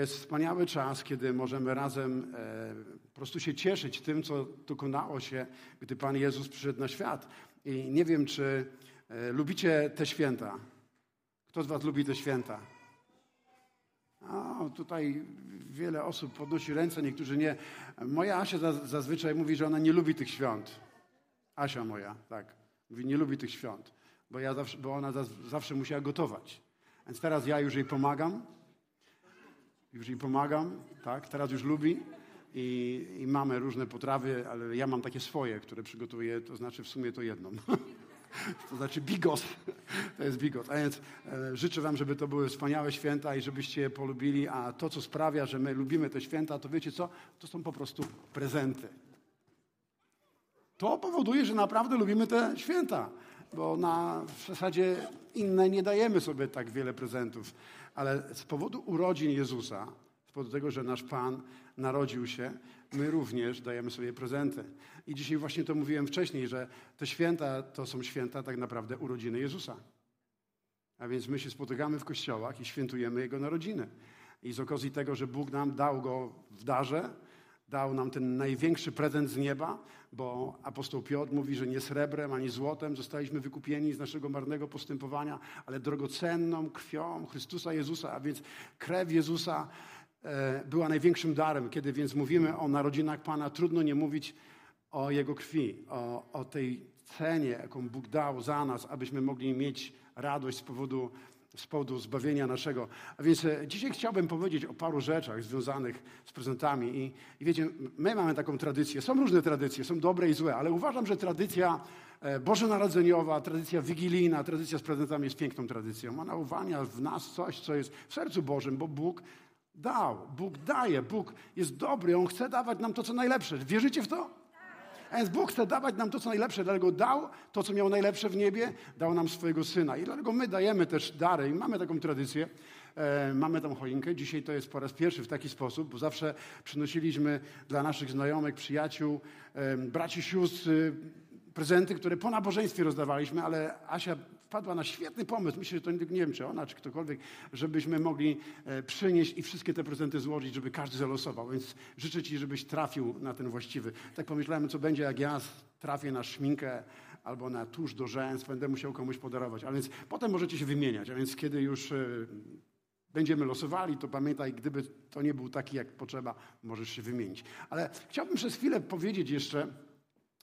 jest wspaniały czas, kiedy możemy razem e, po prostu się cieszyć tym, co dokonało się, gdy Pan Jezus przyszedł na świat. I nie wiem, czy e, lubicie te święta. Kto z Was lubi te święta? O, tutaj wiele osób podnosi ręce, niektórzy nie. Moja Asia zazwyczaj mówi, że ona nie lubi tych świąt. Asia moja, tak. Mówi, nie lubi tych świąt, bo, ja zawsze, bo ona zawsze musiała gotować. Więc teraz ja już jej pomagam. Już jej pomagam, tak. Teraz już lubi. I, I mamy różne potrawy, ale ja mam takie swoje, które przygotuję, to znaczy w sumie to jedną. to znaczy bigos. To jest bigos. A więc e, życzę Wam, żeby to były wspaniałe święta i żebyście je polubili, a to, co sprawia, że my lubimy te święta, to wiecie co? To są po prostu prezenty. To powoduje, że naprawdę lubimy te święta, bo na w zasadzie inne nie dajemy sobie tak wiele prezentów, ale z powodu urodzin Jezusa, z powodu tego, że nasz Pan narodził się, my również dajemy sobie prezenty. I dzisiaj właśnie to mówiłem wcześniej, że te święta to są święta tak naprawdę urodziny Jezusa. A więc my się spotykamy w kościołach i świętujemy Jego narodziny. I z okazji tego, że Bóg nam dał Go w darze, dał nam ten największy prezent z nieba, bo apostoł Piotr mówi, że nie srebrem ani złotem zostaliśmy wykupieni z naszego marnego postępowania, ale drogocenną krwią Chrystusa Jezusa, a więc krew Jezusa E, była największym darem. Kiedy więc mówimy o narodzinach Pana, trudno nie mówić o Jego krwi, o, o tej cenie, jaką Bóg dał za nas, abyśmy mogli mieć radość z powodu, z powodu zbawienia naszego. A więc e, dzisiaj chciałbym powiedzieć o paru rzeczach związanych z prezentami. I, I wiecie, my mamy taką tradycję. Są różne tradycje, są dobre i złe, ale uważam, że tradycja e, bożonarodzeniowa, tradycja wigilijna, tradycja z prezentami jest piękną tradycją. Ona uwalnia w nas coś, co jest w sercu Bożym, bo Bóg dał. Bóg daje. Bóg jest dobry. On chce dawać nam to, co najlepsze. Wierzycie w to? A więc Bóg chce dawać nam to, co najlepsze, dlatego dał to, co miał najlepsze w niebie, dał nam swojego Syna. I dlatego my dajemy też dary i mamy taką tradycję. E, mamy tą choinkę. Dzisiaj to jest po raz pierwszy w taki sposób, bo zawsze przynosiliśmy dla naszych znajomych, przyjaciół, e, braci, sióstr prezenty, które po nabożeństwie rozdawaliśmy, ale Asia wpadła na świetny pomysł, myślę, że to nie wiem, czy ona, czy ktokolwiek, żebyśmy mogli e, przynieść i wszystkie te prezenty złożyć, żeby każdy zalosował. Więc życzę Ci, żebyś trafił na ten właściwy. Tak pomyślałem, co będzie, jak ja trafię na szminkę albo na tusz do rzęs, będę musiał komuś podarować. A więc potem możecie się wymieniać. A więc kiedy już e, będziemy losowali, to pamiętaj, gdyby to nie był taki, jak potrzeba, możesz się wymienić. Ale chciałbym przez chwilę powiedzieć jeszcze,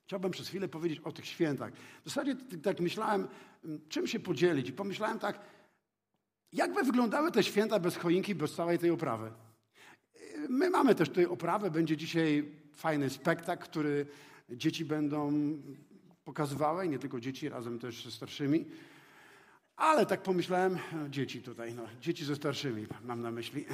Chciałbym przez chwilę powiedzieć o tych świętach. W zasadzie tak myślałem, czym się podzielić. I pomyślałem tak, jakby wyglądały te święta bez choinki, bez całej tej oprawy. My mamy też tutaj oprawę. Będzie dzisiaj fajny spektakl, który dzieci będą pokazywały, nie tylko dzieci, razem też ze starszymi. Ale tak pomyślałem, dzieci tutaj, no, dzieci ze starszymi mam na myśli.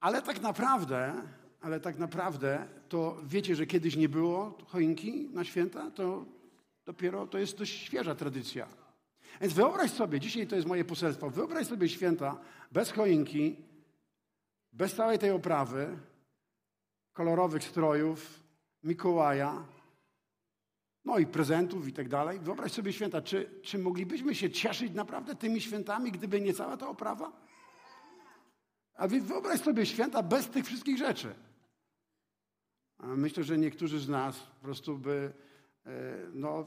Ale tak naprawdę ale tak naprawdę to wiecie, że kiedyś nie było choinki na święta, to dopiero to jest dość świeża tradycja. Więc wyobraź sobie, dzisiaj to jest moje poselstwo, wyobraź sobie święta bez choinki, bez całej tej oprawy, kolorowych strojów, Mikołaja, no i prezentów i tak dalej. Wyobraź sobie święta. Czy, czy moglibyśmy się cieszyć naprawdę tymi świętami, gdyby nie cała ta oprawa? A wyobraź sobie święta bez tych wszystkich rzeczy. Myślę, że niektórzy z nas po prostu by, e, no,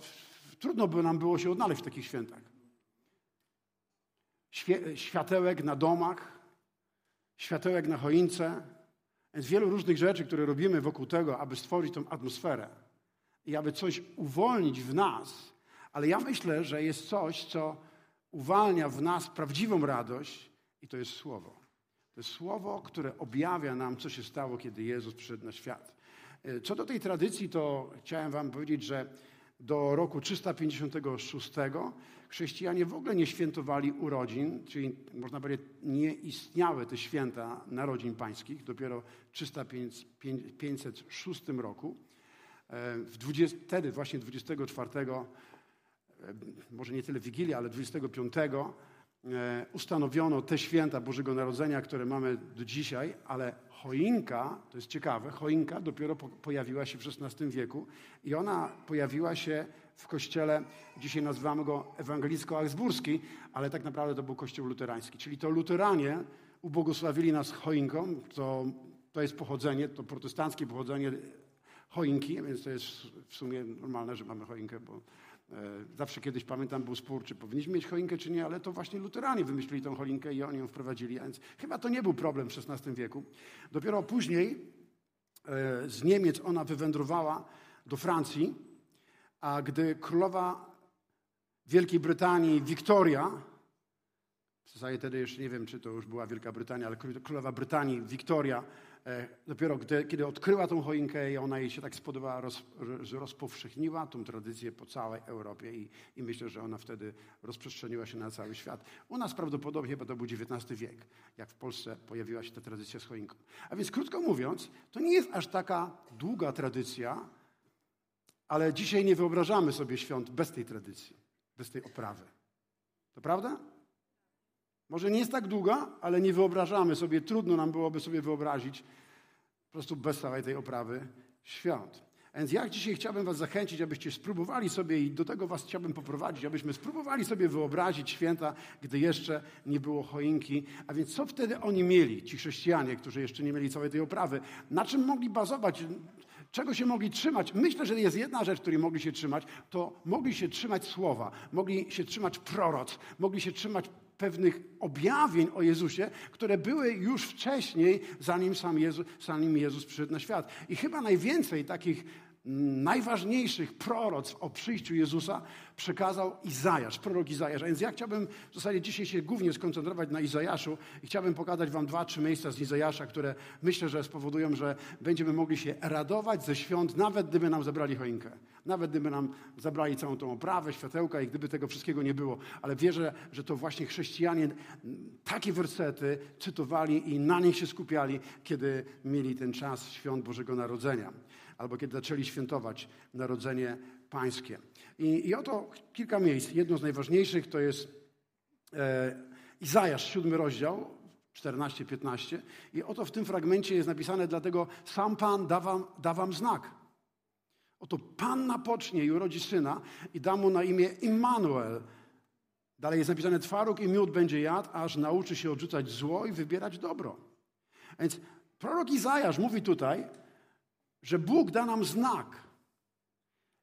trudno by nam było się odnaleźć w takich świętach. Świe, światełek na domach, światełek na choince, jest wielu różnych rzeczy, które robimy wokół tego, aby stworzyć tą atmosferę i aby coś uwolnić w nas. Ale ja myślę, że jest coś, co uwalnia w nas prawdziwą radość i to jest Słowo. To jest Słowo, które objawia nam, co się stało, kiedy Jezus przyszedł na świat. E, co do tej tradycji, to chciałem Wam powiedzieć, że do roku 356 chrześcijanie w ogóle nie świętowali urodzin, czyli można powiedzieć, nie istniały te święta narodzin pańskich, dopiero w 306 roku. E, w 20, wtedy właśnie 24, e, może nie tyle Wigilię, ale 25 E, ustanowiono te święta Bożego Narodzenia, które mamy do dzisiaj, ale choinka, to jest ciekawe, choinka dopiero pojawiła się w XVI wieku i ona pojawiła się w kościele, dzisiaj nazywamy go ewangelicko-augsburski, ale tak naprawdę to był kościół luterański. Czyli to luteranie ubłogosławili nas choinką, to, to jest pochodzenie, to protestanckie pochodzenie choinki, więc to jest w sumie normalne, że mamy choinkę, bo e, zawsze kiedyś pamiętam był spór, czy powinniśmy mieć choinkę, czy nie, ale to właśnie luteranie wymyślili tą choinkę i oni ją wprowadzili, więc chyba to nie był problem w XVI wieku. Dopiero później e, z Niemiec ona wywędrowała do Francji, a gdy królowa Wielkiej Brytanii Wiktoria, w zasadzie wtedy jeszcze nie wiem, czy to już była Wielka Brytania, ale królowa Brytanii Wiktoria E, dopiero gdy, kiedy odkryła tą choinkę i ona jej się tak spodobała, roz, rozpowszechniła tą tradycję po całej Europie i, i, myślę, że ona wtedy rozprzestrzeniła się na cały świat. U nas prawdopodobnie, bo to był XIX wiek, jak w Polsce pojawiła się ta tradycja z choinką. A więc krótko mówiąc, to nie jest aż taka długa tradycja, ale dzisiaj nie wyobrażamy sobie świąt bez tej tradycji, bez tej oprawy. To prawda? Może nie jest tak długa, ale nie wyobrażamy sobie, trudno nam byłoby sobie wyobrazić po prostu bez całej tej oprawy świąt. Więc ja dzisiaj chciałbym Was zachęcić, abyście spróbowali sobie, i do tego Was chciałbym poprowadzić, abyśmy spróbowali sobie wyobrazić święta, gdy jeszcze nie było choinki. A więc co wtedy oni mieli, ci chrześcijanie, którzy jeszcze nie mieli całej tej oprawy? Na czym mogli bazować? Czego się mogli trzymać? Myślę, że jest jedna rzecz, której mogli się trzymać, to mogli się trzymać słowa, mogli się trzymać proroc, mogli się trzymać pewnych objawień o Jezusie, które były już wcześniej, zanim sam Jezus, zanim Jezus przyszedł na świat. I chyba najwięcej takich najważniejszych proroc o przyjściu Jezusa przekazał Izajasz, prorok Izajasz. A więc ja chciałbym w zasadzie dzisiaj się głównie skoncentrować na Izajaszu i chciałbym pokazać wam dwa, trzy miejsca z Izajasza, które myślę, że spowodują, że będziemy mogli się radować ze świąt, nawet gdyby nam zabrali choinkę. Nawet gdyby nam zabrali całą tą oprawę, światełka i gdyby tego wszystkiego nie było. Ale wierzę, że to właśnie chrześcijanie takie wersety cytowali i na nich się skupiali, kiedy mieli ten czas świąt Bożego Narodzenia albo kiedy zaczęli świętować Narodzenie Pańskie. I, i oto kilka miejsc. Jedno z najważniejszych to jest e, Izajasz, siódmy rozdział, 14-15. I oto w tym fragmencie jest napisane, dlatego sam Pan da wam, da wam znak. Oto Pan napocznie i urodzi syna i da mu na imię Immanuel. Dalej jest napisane, twaróg i miód będzie jadł, aż nauczy się odrzucać zło i wybierać dobro. A więc prorok Izajasz mówi tutaj, że Bóg da nam znak.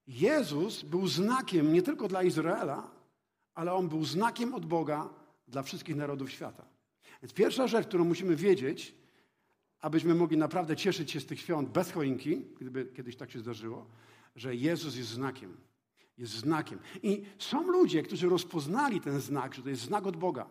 Jezus był znakiem nie tylko dla Izraela, ale on był znakiem od Boga dla wszystkich narodów świata. Więc pierwsza rzecz, którą musimy wiedzieć, abyśmy mogli naprawdę cieszyć się z tych świąt bez choinki, gdyby kiedyś tak się zdarzyło, że Jezus jest znakiem. Jest znakiem. I są ludzie, którzy rozpoznali ten znak, że to jest znak od Boga.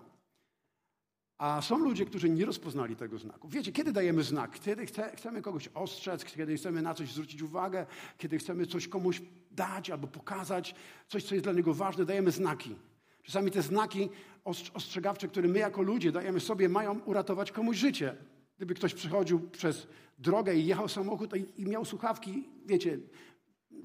A są ludzie, którzy nie rozpoznali tego znaku. Wiecie, kiedy dajemy znak? Kiedy chce, chcemy kogoś ostrzec, kiedy chcemy na coś zwrócić uwagę, kiedy chcemy coś komuś dać albo pokazać, coś, co jest dla niego ważne, dajemy znaki. Czasami te znaki ostrzegawcze, które my jako ludzie dajemy sobie, mają uratować komuś życie. Gdyby ktoś przychodził przez drogę i jechał samochód i miał słuchawki, wiecie,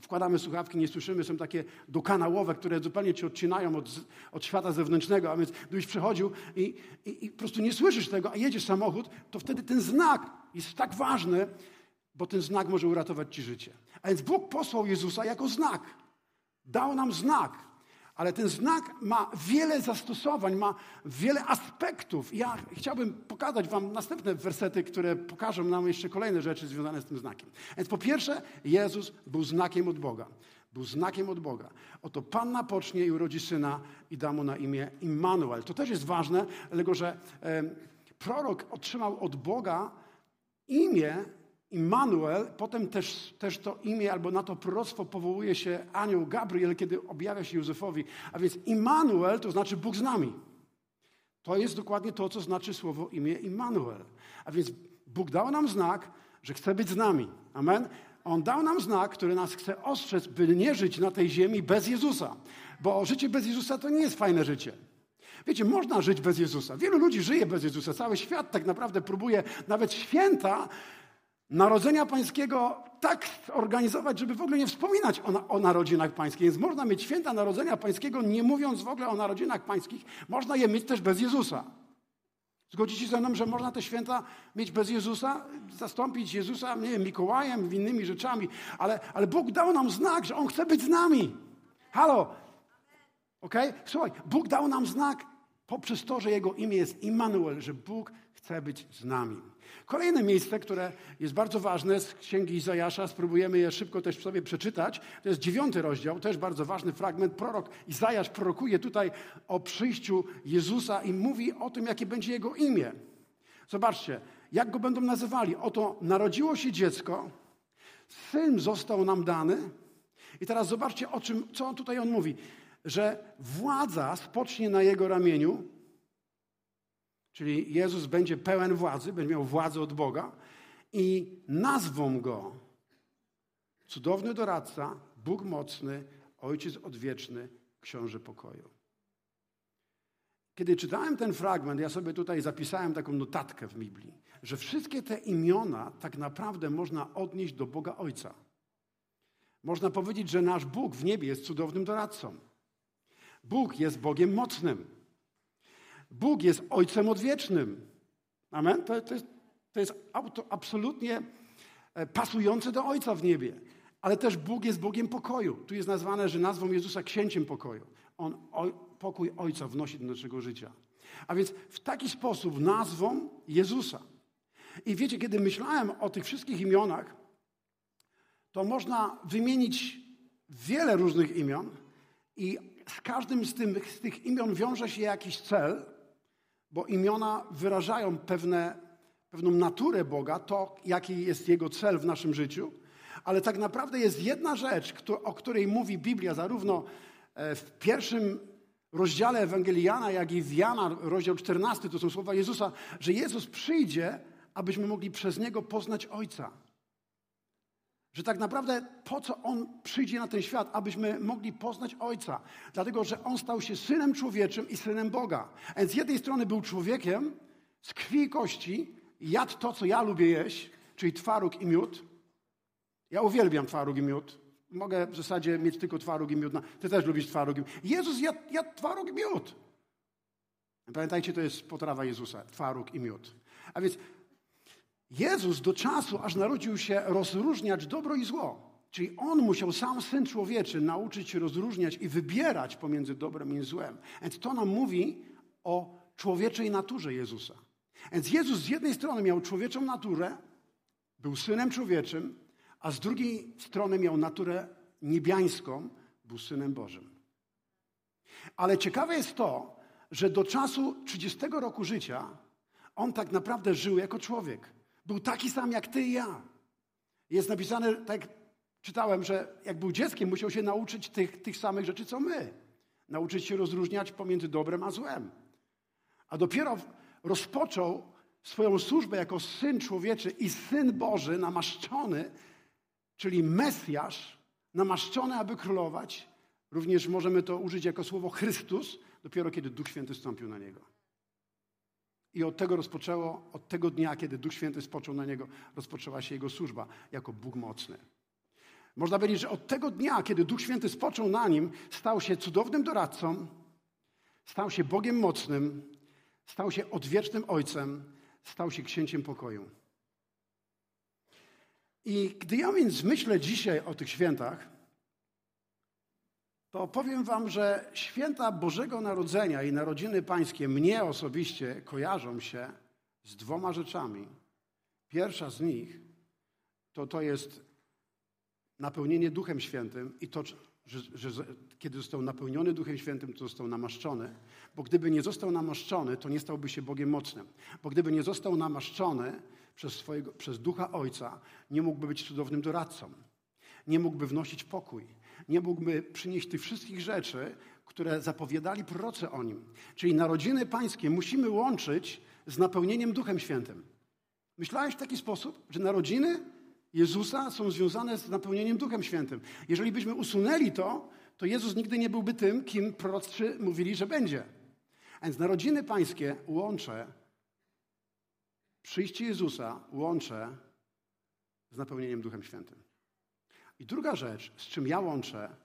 wkładamy słuchawki, nie słyszymy, są takie dokanałowe, które zupełnie cię odcinają od, od świata zewnętrznego, a więc gdybyś przychodził i, i, i po prostu nie słyszysz tego, a jedziesz samochód, to wtedy ten znak jest tak ważny, bo ten znak może uratować ci życie. A więc Bóg posłał Jezusa jako znak. Dał nam znak. Ale ten znak ma wiele zastosowań, ma wiele aspektów. Ja chciałbym pokazać Wam następne wersety, które pokażą nam jeszcze kolejne rzeczy związane z tym znakiem. Więc po pierwsze, Jezus był znakiem od Boga. Był znakiem od Boga. Oto Panna pocznie i urodzi syna i da mu na imię Immanuel. To też jest ważne, dlatego że prorok otrzymał od Boga imię, Immanuel, potem też, też to imię albo na to proroctwo powołuje się anioł Gabriel, kiedy objawia się Józefowi. A więc Immanuel to znaczy Bóg z nami. To jest dokładnie to, co znaczy słowo imię Immanuel. A więc Bóg dał nam znak, że chce być z nami. Amen. On dał nam znak, który nas chce ostrzec, by nie żyć na tej ziemi bez Jezusa. Bo życie bez Jezusa to nie jest fajne życie. Wiecie, można żyć bez Jezusa. Wielu ludzi żyje bez Jezusa. Cały świat tak naprawdę próbuje nawet święta Narodzenia Pańskiego tak organizować, żeby w ogóle nie wspominać o, o, narodzinach pańskich. Więc można mieć święta Narodzenia Pańskiego, nie mówiąc w ogóle o narodzinach pańskich. Można je mieć też bez Jezusa. Zgodzicie się ze mną, że można te święta mieć bez Jezusa, zastąpić Jezusa, nie wiem, Mikołajem, innymi rzeczami, ale, ale Bóg dał nam znak, że On chce być z nami. Halo? Ok? Słuchaj, Bóg dał nam znak, Poprzez to, że Jego imię jest Immanuel, że Bóg chce być z nami. Kolejne miejsce, które jest bardzo ważne z Księgi Izajasza, spróbujemy je szybko też sobie przeczytać. To jest dziewiąty rozdział, też bardzo ważny fragment. Prorok Izajasz prorokuje tutaj o przyjściu Jezusa i mówi o tym, jakie będzie Jego imię. Zobaczcie, jak Go będą nazywali. Oto narodziło się dziecko, syn został nam dany. I teraz zobaczcie, o czym, co tutaj on mówi. Że władza spocznie na Jego ramieniu, Czyli Jezus będzie pełen władzy, będzie miał władzę od Boga i nazwą go cudowny doradca, Bóg mocny, Ojciec odwieczny, Książę pokoju. Kiedy czytałem ten fragment, ja sobie tutaj zapisałem taką notatkę w Biblii, że wszystkie te imiona tak naprawdę można odnieść do Boga Ojca. Można powiedzieć, że nasz Bóg w niebie jest cudownym doradcą. Bóg jest Bogiem mocnym. Bóg jest Ojcem odwiecznym. Amen? To, to jest, to jest auto, absolutnie e, pasujące do Ojca w niebie. Ale też Bóg jest Bogiem pokoju. Tu jest nazwane, że nazwą Jezusa księciem pokoju. On pokój Ojca wnosi do naszego życia. A więc w taki sposób nazwą Jezusa. I wiecie, kiedy myślałem o tych wszystkich imionach, to można wymienić wiele różnych imion i z każdym z, tym, z tych imion wiąże się jakiś cel, bo imiona wyrażają pewne, pewną naturę Boga, to jaki jest Jego cel w naszym życiu. Ale tak naprawdę jest jedna rzecz, o której mówi Biblia, zarówno e, w pierwszym rozdziale Ewangelii Jana, jak i w Jana, rozdział 14, to są słowa Jezusa, że Jezus przyjdzie, abyśmy mogli przez Niego poznać Ojca. Że tak naprawdę po co On przyjdzie na ten świat, abyśmy mogli poznać Ojca. Dlatego, że On stał się Synem Człowieczym i Synem Boga. A więc z jednej strony był człowiekiem z krwi i kości, jadł to, co ja lubię jeść, czyli twaróg i miód. Ja uwielbiam twaróg i miód. Mogę w zasadzie mieć tylko twaróg i miód. Ty też lubisz twaróg i miód. Jezus jadł, jadł twaróg i miód. Pamiętajcie, to jest potrawa Jezusa, twaróg i miód. A więc Jezus do czasu, aż narodził się, rozróżniać dobro i zło. Czyli on musiał, sam syn człowieczy, nauczyć się rozróżniać i wybierać pomiędzy dobrem i złem. Więc to nam mówi o człowieczej naturze Jezusa. Więc Jezus z jednej strony miał człowieczą naturę, był synem człowieczym, a z drugiej strony miał naturę niebiańską, był synem Bożym. Ale ciekawe jest to, że do czasu 30 roku życia on tak naprawdę żył jako człowiek. Był taki sam jak ty i ja. Jest napisane, tak czytałem, że jak był dzieckiem, musiał się nauczyć tych, tych samych rzeczy, co my. Nauczyć się rozróżniać pomiędzy dobrem a złem. A dopiero rozpoczął swoją służbę jako syn człowieczy i syn Boży namaszczony, czyli Mesjasz, namaszczony, aby królować. Również możemy to użyć jako słowo Chrystus, dopiero kiedy Duch Święty stąpił na niego. I od tego rozpoczęło, od tego dnia, kiedy Duch Święty spoczął na niego, rozpoczęła się jego służba jako Bóg mocny. Można powiedzieć, że od tego dnia, kiedy Duch Święty spoczął na nim, stał się cudownym doradcą, stał się Bogiem mocnym, stał się odwiecznym Ojcem, stał się księciem pokoju. I gdy ja więc myślę dzisiaj o tych świętach, to powiem Wam, że święta Bożego Narodzenia i narodziny pańskie mnie osobiście kojarzą się z dwoma rzeczami. Pierwsza z nich to to jest napełnienie Duchem Świętym i to, że, że, kiedy został napełniony Duchem Świętym, to został namaszczony. Bo gdyby nie został namaszczony, to nie stałby się Bogiem mocnym. Bo gdyby nie został namaszczony przez, swojego, przez Ducha Ojca, nie mógłby być cudownym doradcą. Nie mógłby wnosić pokój nie mógłby przynieść tych wszystkich rzeczy, które zapowiadali prorocy o nim. Czyli narodziny pańskie musimy łączyć z napełnieniem Duchem Świętym. Myślałeś w taki sposób, że narodziny Jezusa są związane z napełnieniem Duchem Świętym. Jeżeli byśmy usunęli to, to Jezus nigdy nie byłby tym, kim prorocy mówili, że będzie. A więc narodziny pańskie łączę, przyjście Jezusa łączę z napełnieniem Duchem Świętym. I druga rzecz, z czym ja łączę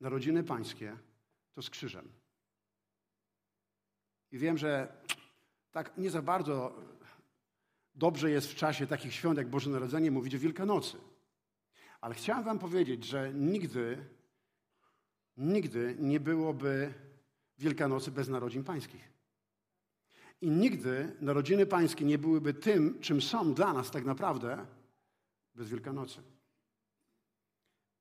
narodziny pańskie, to z krzyżem. I wiem, że tak nie za bardzo dobrze jest w czasie takich świąt jak Boże Narodzenie mówić o Wielkanocy. Ale chciałem wam powiedzieć, że nigdy, nigdy nie byłoby Wielkanocy bez narodzin pańskich. I nigdy narodziny pańskie nie byłyby tym, czym są dla nas tak naprawdę bez Wielkanocy.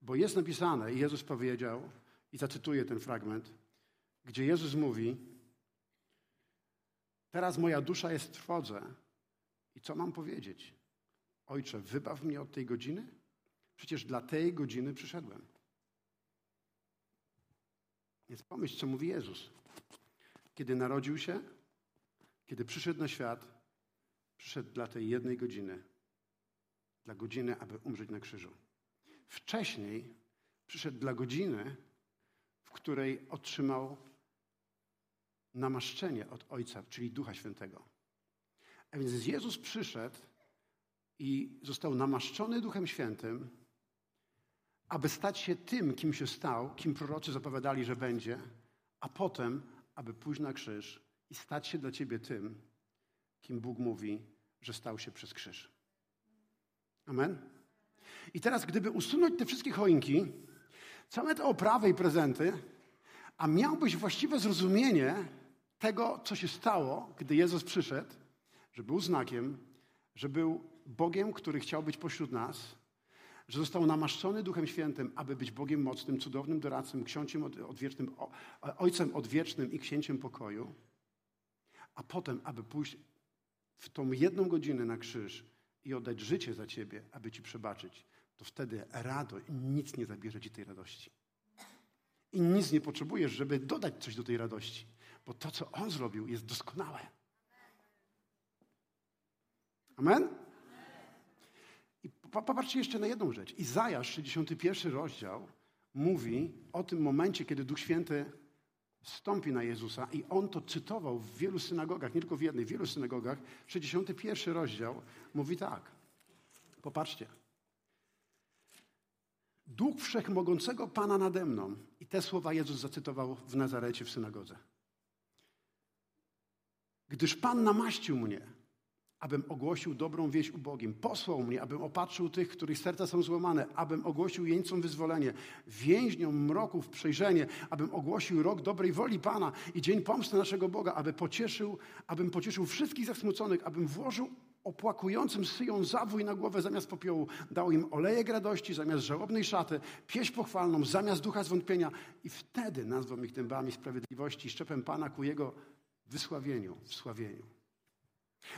Bo jest napisane, i Jezus powiedział, i zacytuję ten fragment, gdzie Jezus mówi: Teraz moja dusza jest w trwodze. I co mam powiedzieć? Ojcze, wybaw mnie od tej godziny? Przecież dla tej godziny przyszedłem. Więc pomyśl, co mówi Jezus. Kiedy narodził się, kiedy przyszedł na świat, przyszedł dla tej jednej godziny. Dla godziny, aby umrzeć na krzyżu. Wcześniej przyszedł dla godziny, w której otrzymał namaszczenie od Ojca, czyli Ducha Świętego. A więc Jezus przyszedł i został namaszczony Duchem Świętym, aby stać się tym, kim się stał, kim prorocy zapowiadali, że będzie, a potem, aby pójść na krzyż i stać się dla ciebie tym, kim Bóg mówi, że stał się przez krzyż. Amen? I teraz, gdyby usunąć te wszystkie choinki, całe te oprawy i prezenty, a miałbyś właściwe zrozumienie tego, co się stało, gdy Jezus przyszedł, że był znakiem, że był Bogiem, który chciał być pośród nas, że został namaszczony Duchem Świętym, aby być Bogiem mocnym, cudownym doradcą, księciem odwiecznym, ojcem odwiecznym i księciem pokoju, a potem, aby pójść w tą jedną godzinę na krzyż i oddać życie za ciebie, aby ci przebaczyć, to wtedy rado i nic nie zabierze ci tej radości. I nic nie potrzebujesz, żeby dodać coś do tej radości, bo to, co On zrobił, jest doskonałe. Amen? I popatrzcie jeszcze na jedną rzecz. Izajasz, 61 rozdział, mówi o tym momencie, kiedy Duch Święty stąpi na Jezusa i on to cytował w wielu synagogach, nie tylko w jednej, w wielu synagogach. 61 rozdział mówi tak. Popatrzcie. Duch Wszechmogącego Pana nade mną. I te słowa Jezus zacytował w Nazarecie w synagodze. Gdyż Pan namaścił mnie, abym ogłosił dobrą wieść ubogim. Posłał mnie, abym opatrzył tych, których serca są złamane, abym ogłosił jeńcom wyzwolenie, więźniom mroków przejrzenie, abym ogłosił rok dobrej woli Pana i dzień pomsty naszego Boga, aby pocieszył, abym pocieszył wszystkich zasmuconych, abym włożył opłakującym syją zawój na głowę zamiast popiołu, dał im olejek radości zamiast żałobnej szaty, pieśń pochwalną zamiast ducha zwątpienia i wtedy nazwą ich dębami sprawiedliwości, szczepem Pana ku Jego wysławieniu, wsławieniu.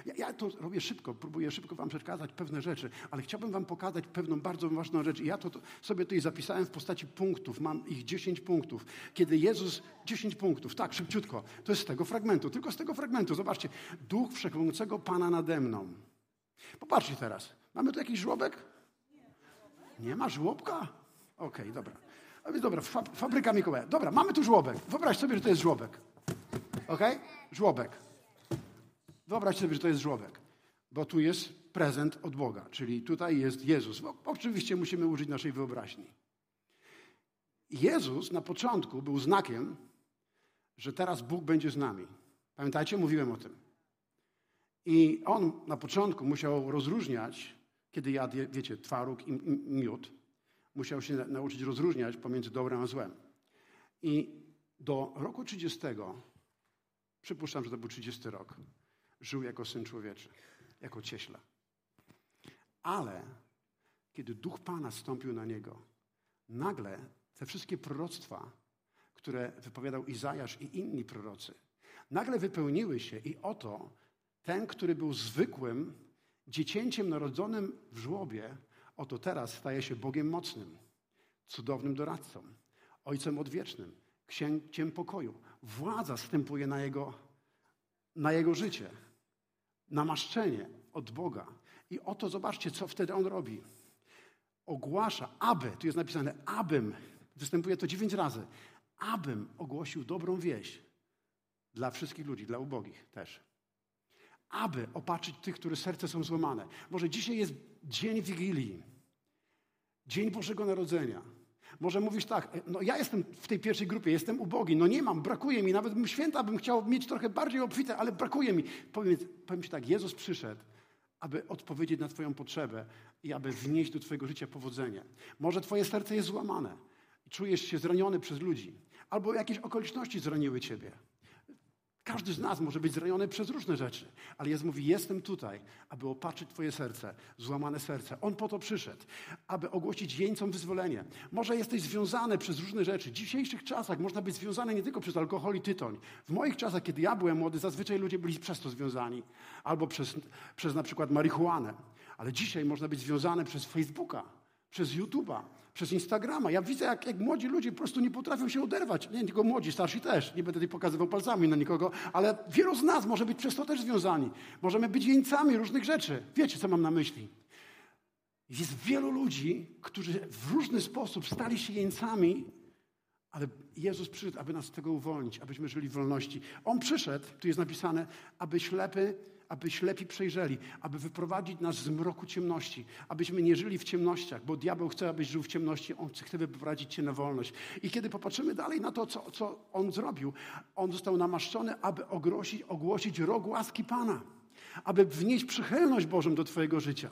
Ja, ja, to robię szybko, próbuję szybko Wam przekazać pewne rzeczy, ale chciałbym Wam pokazać pewną bardzo ważną rzecz. I ja to, to sobie tutaj zapisałem w postaci punktów. Mam ich 10 punktów. Kiedy Jezus, 10 punktów, tak, szybciutko. To jest z tego fragmentu, tylko z tego fragmentu. Zobaczcie, Duch Wszechmogącego Pana nade mną. Popatrzcie teraz. Mamy tu jakiś żłobek? Nie ma żłobka? Okej, okay, dobra. A więc dobra, fabryka Mikołaja. Dobra, mamy tu żłobek. Wyobraź sobie, że to jest żłobek. Okej? Okay? Żłobek. Wyobraźcie sobie, że to jest żłobek, bo tu jest prezent od Boga, czyli tutaj jest Jezus. Bo oczywiście musimy użyć naszej wyobraźni. Jezus na początku był znakiem, że teraz Bóg będzie z nami. Pamiętajcie, mówiłem o tym. I on na początku musiał rozróżniać, kiedy jadł, wiecie, twaróg i miód, musiał się nauczyć rozróżniać pomiędzy dobrem a złem. I do roku 30, przypuszczam, że to był 30 rok, żył jako syn człowieczy, jako cieśla. Ale kiedy duch Pana stąpił na niego, nagle te wszystkie proroctwa, które wypowiadał Izajasz i inni prorocy, nagle wypełniły się i oto ten, który był zwykłym dziecięciem narodzonym w żłobie, oto teraz staje się Bogiem mocnym, cudownym doradcą, Ojcem odwiecznym, księciem pokoju. Władza stępuje na jego, na jego życie namaszczenie od Boga. I oto zobaczcie, co wtedy on robi. Ogłasza, aby, tu jest napisane, abym, występuje to dziewięć razy, abym ogłosił dobrą wieść dla wszystkich ludzi, dla ubogich też. Aby opatrzyć tych, których serce są złamane. Może dzisiaj jest dzień Wigilii, dzień Bożego Narodzenia. Może mówisz tak, no ja jestem w tej pierwszej grupie, jestem ubogi, no nie mam, brakuje mi, nawet bym święta bym chciał mieć trochę bardziej obfite, ale brakuje mi. Powiem, powiem Ci tak, Jezus przyszedł, aby odpowiedzieć na Twoją potrzebę i aby wnieść do Twojego życia powodzenie. Może Twoje serce jest złamane czujesz się zraniony przez ludzi, albo jakieś okoliczności zraniły Ciebie. Każdy z nas może być zraniony przez różne rzeczy, ale Jezus mówi: Jestem tutaj, aby opatrzyć Twoje serce, złamane serce. On po to przyszedł, aby ogłosić jeńcom wyzwolenie. Może jesteś związany przez różne rzeczy. W dzisiejszych czasach można być związany nie tylko przez alkohol i tytoń. W moich czasach, kiedy ja byłem młody, zazwyczaj ludzie byli przez to związani, albo przez, przez na przykład marihuanę. Ale dzisiaj można być związany przez Facebooka, przez YouTube'a, przez Instagrama. Ja widzę, jak, jak młodzi ludzie po prostu nie potrafią się oderwać. Nie tylko młodzi, starsi też. Nie będę tutaj pokazywał palcami na nikogo, ale wielu z nas może być przez to też związani. Możemy być jeńcami różnych rzeczy. Wiecie, co mam na myśli? Jest wielu ludzi, którzy w różny sposób stali się jeńcami, ale Jezus przyszedł, aby nas z tego uwolnić, abyśmy żyli w wolności. On przyszedł, tu jest napisane, aby ślepy aby ślepi przejrzeli, aby wyprowadzić nas z mroku ciemności, abyśmy nie żyli w ciemnościach, bo diabeł chce, abyś żył w ciemności, on chce wyprowadzić cię na wolność. I kiedy popatrzymy dalej na to, co, co on zrobił, on został namaszczony, aby ogłosić, ogłosić rok łaski Pana, aby wnieść przychylność Bożą do twojego życia.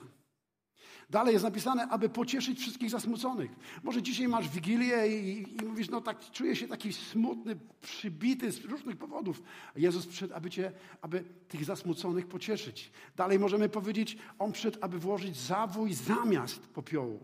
Dalej jest napisane, aby pocieszyć wszystkich zasmuconych. Może dzisiaj masz wigilię i, i, mówisz, no tak, czuję się taki smutny, przybity z różnych powodów. Jezus przyszedł, aby, cię, aby tych zasmuconych pocieszyć. Dalej możemy powiedzieć, On przyszedł, aby włożyć zawój zamiast popiołu.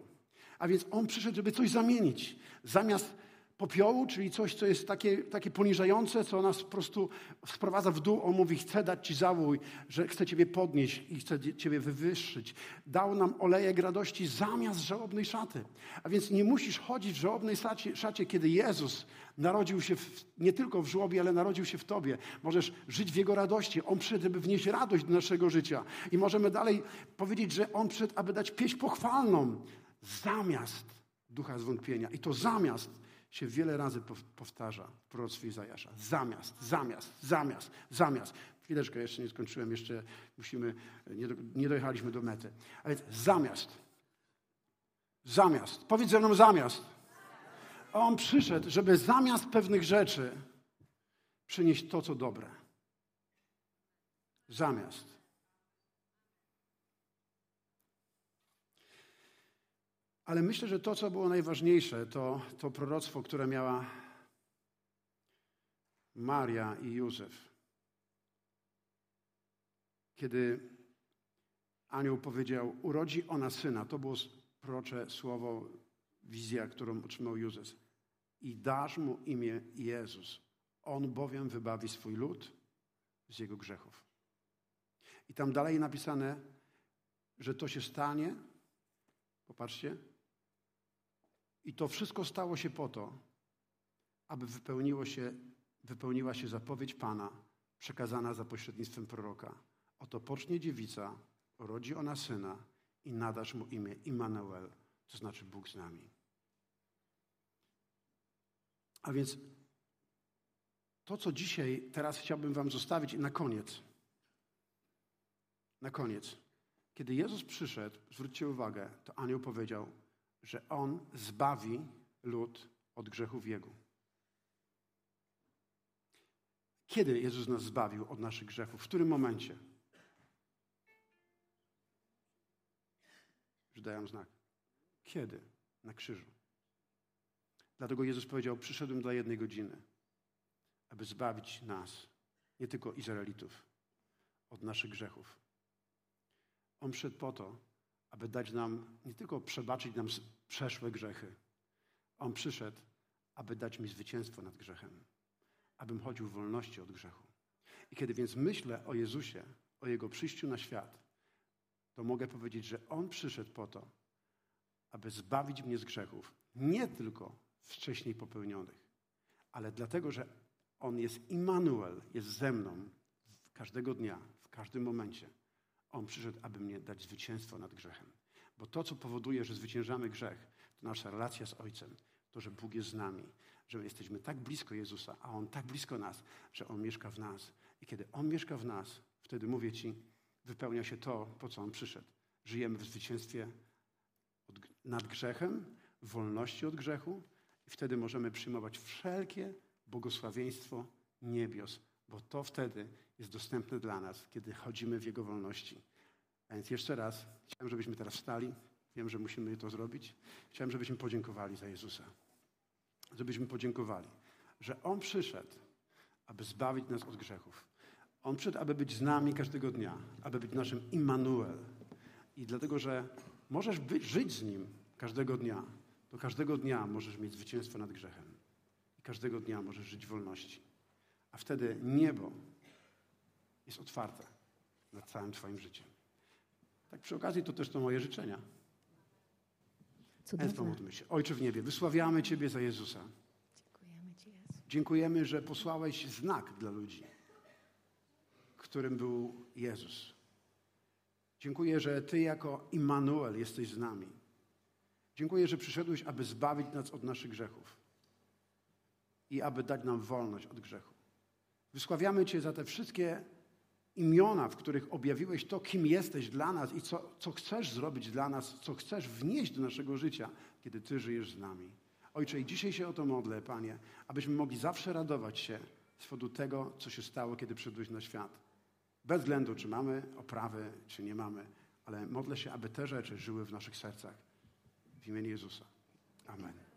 A więc On przyszedł, żeby coś zamienić. Zamiast popiołu, czyli coś, co jest takie, takie poniżające, co nas po prostu sprowadza w dół. On mówi, chcę dać Ci zawój, że chcę Ciebie podnieść i chcę Ciebie wywyższyć. Dał nam olejek radości zamiast żałobnej szaty. A więc nie musisz chodzić w żałobnej szacie, szacie kiedy Jezus narodził się w, nie tylko w żłobie, ale narodził się w Tobie. Możesz żyć w Jego radości. On przyszedł, aby wnieść radość do naszego życia. I możemy dalej powiedzieć, że On przyszedł, aby dać pieśń pochwalną zamiast ducha zwątpienia. I to zamiast się wiele razy powtarza w proroctwie Izajasza. Zamiast, zamiast, zamiast, zamiast. Chwileczkę, jeszcze nie skończyłem, jeszcze musimy, nie, do, nie dojechaliśmy do mety. A więc zamiast, zamiast, powiedz ze mną zamiast. On przyszedł, żeby zamiast pewnych rzeczy przynieść to, co dobre. Zamiast. Ale myślę, że to, co było najważniejsze, to, to proroctwo, które miała Maria i Józef. Kiedy anioł powiedział, urodzi ona syna, to było prorocze słowo, wizja, którą otrzymał Józef. I dasz mu imię Jezus. On bowiem wybawi swój lud z jego grzechów. I tam dalej napisane, że to się stanie. Popatrzcie, i to wszystko stało się po to, aby wypełniło się, wypełniła się zapowiedź Pana, przekazana za pośrednictwem proroka. Oto pocznie dziewica, rodzi ona syna i nadasz mu imię Immanuel, to znaczy Bóg z nami. A więc to, co dzisiaj, teraz chciałbym Wam zostawić na koniec. Na koniec. Kiedy Jezus przyszedł, zwróćcie uwagę, to anioł powiedział: że On zbawi lud od grzechów Jego. Kiedy Jezus nas zbawił od naszych grzechów? W którym momencie? Już daję znak. Kiedy? Na krzyżu. Dlatego Jezus powiedział: Przyszedłem dla jednej godziny, aby zbawić nas, nie tylko Izraelitów, od naszych grzechów. On przyszedł po to, aby dać nam, nie tylko przebaczyć nam przeszłe grzechy. On przyszedł, aby dać mi zwycięstwo nad grzechem, abym chodził w wolności od grzechu. I kiedy więc myślę o Jezusie, o Jego przyjściu na świat, to mogę powiedzieć, że On przyszedł po to, aby zbawić mnie z grzechów, nie tylko wcześniej popełnionych, ale dlatego, że On jest Immanuel, jest ze mną każdego dnia, w każdym momencie. On przyszedł, aby mnie dać zwycięstwo nad grzechem. Bo to, co powoduje, że zwyciężamy grzech, to nasza relacja z Ojcem, to, że Bóg jest z nami, że jesteśmy tak blisko Jezusa, a On tak blisko nas, że On mieszka w nas. I kiedy On mieszka w nas, wtedy mówię Ci, wypełnia się to, po co On przyszedł. Żyjemy w zwycięstwie nad grzechem, w wolności od grzechu i wtedy możemy przyjmować wszelkie błogosławieństwo niebios, bo to wtedy jest dostępne dla nas, kiedy chodzimy w Jego wolności. A więc jeszcze raz chciałem, żebyśmy teraz wstali. Wiem, że musimy to zrobić. Chciałem, żebyśmy podziękowali za Jezusa. Żebyśmy podziękowali, że On przyszedł, aby zbawić nas od grzechów. On przyszedł, aby być z nami każdego dnia, aby być naszym Immanuel. I dlatego, że możesz być, żyć z Nim każdego dnia, to każdego dnia możesz mieć zwycięstwo nad grzechem. I każdego dnia możesz żyć w wolności. A wtedy niebo jest otwarte nad całym Twoim życiem. Tak przy okazji to też to moje życzenia. Cudowne. się. Ojcze w niebie, wysławiamy Ciebie za Jezusa. Dziękujemy Ci, Jezu. Dziękujemy, że posłałeś znak dla ludzi, którym był Jezus. Dziękuję, że Ty jako Immanuel jesteś z nami. Dziękuję, że przyszedłeś, aby zbawić nas od naszych grzechów i aby dać nam wolność od grzechu. Wysławiamy Cię za te wszystkie imiona, w których objawiłeś to, kim jesteś dla nas i co, co chcesz zrobić dla nas, co chcesz wnieść do naszego życia, kiedy Ty żyjesz z nami. Ojcze, i dzisiaj się o to modlę, Panie, abyśmy mogli zawsze radować się z powodu tego, co się stało, kiedy przyszedłeś na świat. Bez względu, czy mamy oprawy, czy nie mamy, ale modlę się, aby te rzeczy żyły w naszych sercach. W imieniu Jezusa. Amen.